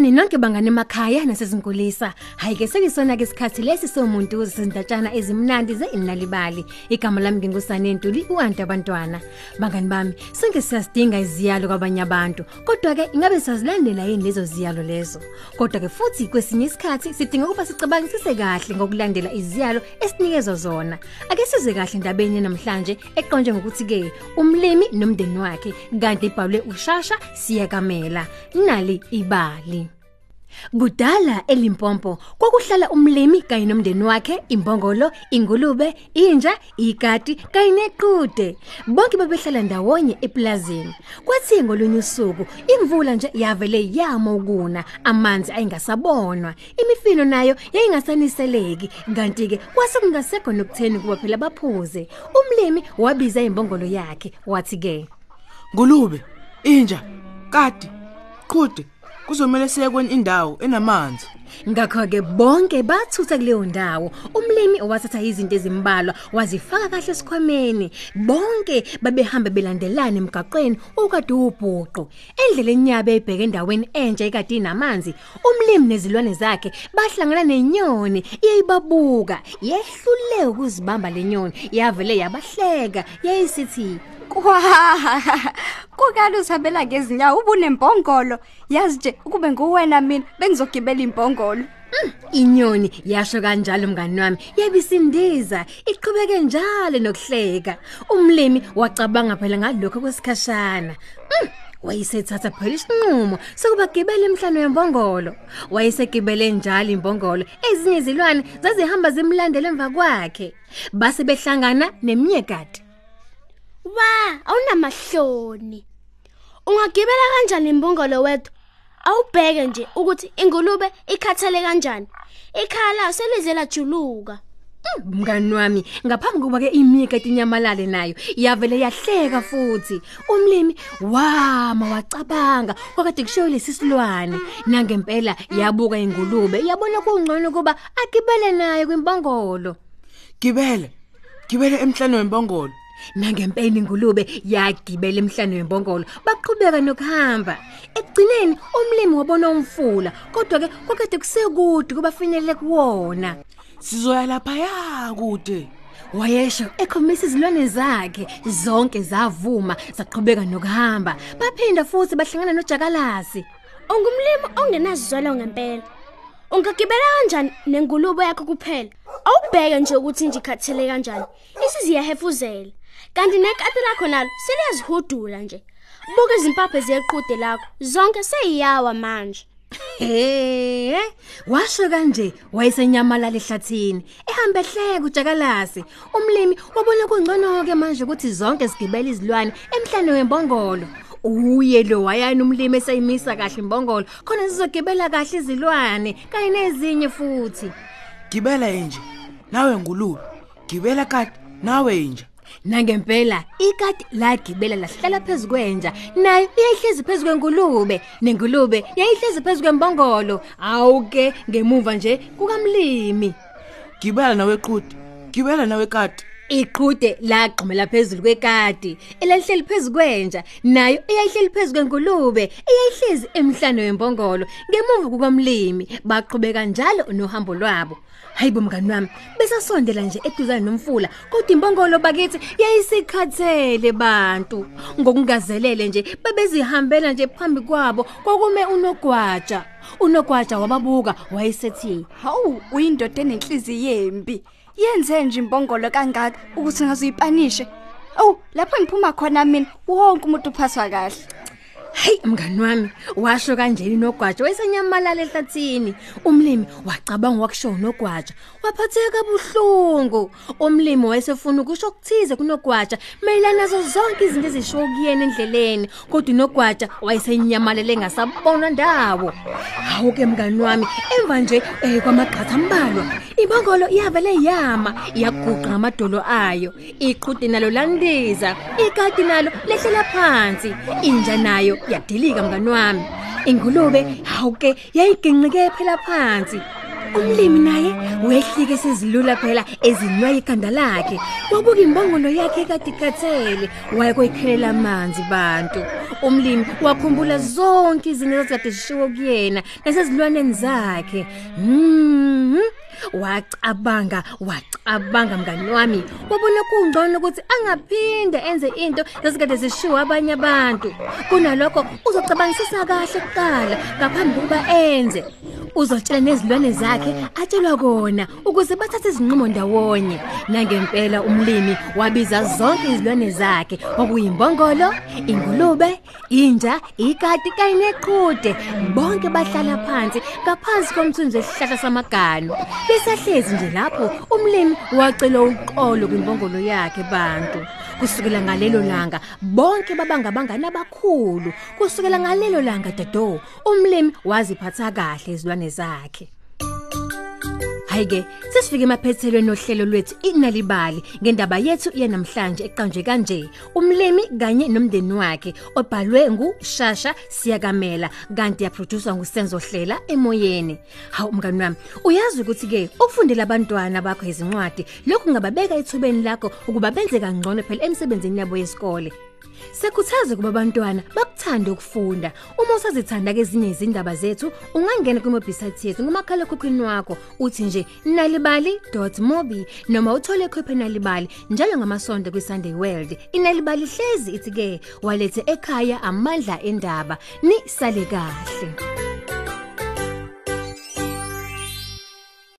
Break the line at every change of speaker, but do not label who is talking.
Sanibonani nonke bangane emakhaya nasezinkulisa. Hayi ke sekisona ke isikhathi lesi somuntu uzindatshana ezimnandi zeinalibali. Igama lami ngingusane Ntuli uanta abantwana. Bangani bami, sonke siyasidinga iziyalo kwabanye abantu. Kodwa ke ingabe siyazilandela yini lezo ziyalo lezo? Kodwa ke futhi kwesinye isikhathi sidinga ukuba sicabangisise kahle ngokulandela iziyalo esinikezwa zona. Ake size kahle endabeni namhlanje eqonje ngokuthi ke umlimi nomndeni wakhe kanti ibhalwe ushasha siyakamela. Nali ibali. Kudala eLimpopo kwakuhlala umlimi kanye nomndeni wakhe imbongolo, ingulube, inja, igadi kanye nequde. Bonke babehlala ndawonye eplazini. Kwathi ngolunye usuku imvula nje yavele yama ukuna, amanzi ayingasabonwa. Imifino nayo yayingasaniseleki, kanti ke kwase kungasekho nokutheni kuba phela baphuze. Umlimi wabiza imbongolo yakhe wathi ke
Ngulube, inja, kati, qhude, kuzomela sekweni indawo enamanzi.
Ngakho ke bonke bathutha kuleyo ndawo. Umlimi owathatha izinto ezimbalwa wazifaka kahle esikhwameni. Bonke babehamba belandelana emgaqweni okade ubhuqo. Endleleni yabe ebheke endaweni entsha ekade inamanzi. Umlimi nezilwane zakhe bahlangana nenyoni iyayibabuka. Yehlule ukuzibamba lenyoni. Yavele yabahleka. Yayisithi
Kwa kukala usabela ngezinyawo ubunembongolo yazi nje ukube nguwena mina bengizogibela imbongolo
Inyoni yasho kanjalo mngani wami. Yabisindiza iqhubeke njalo nokuhleka. Umlimi wacabanga phela ngalokho kwesikhashana. Mm, wayesethatha phela isinqumo sokubagibela emhlano yembongolo. Wayesegibele njalo imbongolo. Ezinye izilwane zazihamba zimlandela emva kwakhe. Base behlangana nemnyekati
Wa, awunamahloni. Ungagibela kanjani imbongolo wethu? Awubheke nje ukuthi ingulube ikhathele kanjani. Ikhala layo selidlela juluka.
Mm, mngani wami ngaphambi kokuba ke imika tinyamalale nayo yavele yahleka futhi umlimi wama wacabanga wakade kushiyo lesisilwane nangempela yabuka ingulube yabona kungcono kuba agibele naye kwimbongolo
Gibele. Gibele emhlane wembongolo.
Nangempela ingulube yagibela emhlane wembongolo baqhubeka nokuhamba. Ekugcineni umlimi wabona umfula kodwa ke kwakade kusekude kuba finele kuwona.
Sizoya lapha ya kude.
Wayesho ekhomisa izilwane zakhe zonke zavuma zaqhubeka nokuhamba. Baphinda futhi bahlangana nojakalasi.
Ungumlimi ongenazizwelo ngempela. Ungagibela kanjani nengulube yakho kuphela? Awubheke nje ukuthi nje ikhathele kanjani. Isiziya hefuzela. Kanti nekati lakho nalo seliyazihudula nje. Buka izimpaphe zeqhude lakho zonke seyiyawa manje.
Hey, washo kanje wayesenyamalala ehlathini ehambe ehleka ujakalasi umlimi wabona kungcono ke manje ukuthi zonke sigibele izilwane emhlane wembongolo uye lo wayana umlimi esayimisa kahle imbongolo khona sizogibela kahle izilwane kanye nezinye futhi
Gibela inja. Nawe ngulube. Gibela kati nawe inja.
Nangempela ikati lagibela lahlala phezukwenja nayo iyayihlezi phezukwe ngulube nengulube yayihlezi phezukwe mbongolo awuke ngemuva nje kukamlimi
Gibela nawe qhude. Gibela nawe kati.
Iqhude lagqumela phezulu kwekati elalihleli phezukwenja nayo eyayihleli phezukwe ngulube eyayihlezi emhlane wembongolo. Ngemuva kukamlimi baqhubeka njalo nohambo lwabo. Hayibo mngani wami besasondela nje eduzane nomfula kodwa imbongolo bakithi yayisikhathele bantu. Ngokungazelele nje babezihambela nje phambi kwabo kwakume unogwaja. Unogwaja wababuka wayesethi
hawu uyindoda enenhliziyo yembi yenze nje imbongolo kangaka ukuthi ngazuyipanishe awu lapho ngiphuma khona mina wonke umuntu uphathwa kahle.
Hey mngani wami washo kanjeni nogwaja wayesenyamalala ehlathini umlimi wacabanga wakusho nogwaja waphatheka kabuhlungu. Umlimi wayesefuna ukusho ukuthize kunogwaja mayelana nazo zonke izinto ezishiwo kuyena endleleni kodwa unogwaja wayesenyamalele ngasabona ndawo. Hawu ke mngani wami emva nje eh, kwamagqatha ambalwa ibongolo iyavele yama iyaguqa ngamadolo ayo iqhude nalo landiza ikati nalo lehlela phansi inja nayo yadilika mngani wami. Ingulube hawuke yayiginqike phela phansi. Umlimi naye wehlike sizilula phela ezinwaya ikhanda lakhe. Wabuka imbongolo yakhe kade kathele, wayekoyikhelela amanzi bantu. Umlimi wakhumbula zonke izinto ezikade zishiwo kuyena nasezilwaneni zakhe. Mhm. Wacabanga, wacabanga mngani wami. Wabona kungcono ukuthi angaphinde enze into esikade zishiwa abanye abantu. Kunalokho uzocabangisisa kahle kuqala ngaphambi kokuba enze. Uzotshela nezilwane zakhe atshelwa kona ukuze bathathe izinqumo ndawonye. Nangempela umlimi wabiza zonke izilwane zakhe okuyimbongolo, ingulube, inja, ikati kanye neqhude. Bonke bahlala phansi ngaphansi komthunzi wesihlahla samaganu. Besahlezi nje lapho umlimi wacela uqolo kwimbongolo yakhe bantu. Kusukela ngalelo langa bonke babangabangana abakhulu. Kusukela ngalelo langa dodo umlimi waziphatha kahle izilwane zakhe. Hayike sesifike emaphethelweni ohlelo lwethu inalibali ngendaba yethu yanamhlanje eqanje kanje umlimi kanye nomndeni wakhe obhalwe nguShasha Siyakamela kanti yaproducer nguSenzo Hlela emoyeni. Hawu mngani wami uyazi ukuthi ke ukufundela abantwana bakho izincwadi lokhu kungababeka ethubeni lakho ukuba benze kangcono phela emsebenzini yabo yesikole. Sekhuthaze kuba abantwana bakuthande ukufunda. Uma usazithanda ke ezinye izindaba zethu, ungangena kwimobisite yethu ngomakhala ekhukhwini wakho uthi nje nalibali.mobi noma uthole ikhophi nalibali njalo ngamasonto kwiSunday World. Inalibali hlezi ithi ke walethe ekhaya amandla endaba. Ni sale kahle.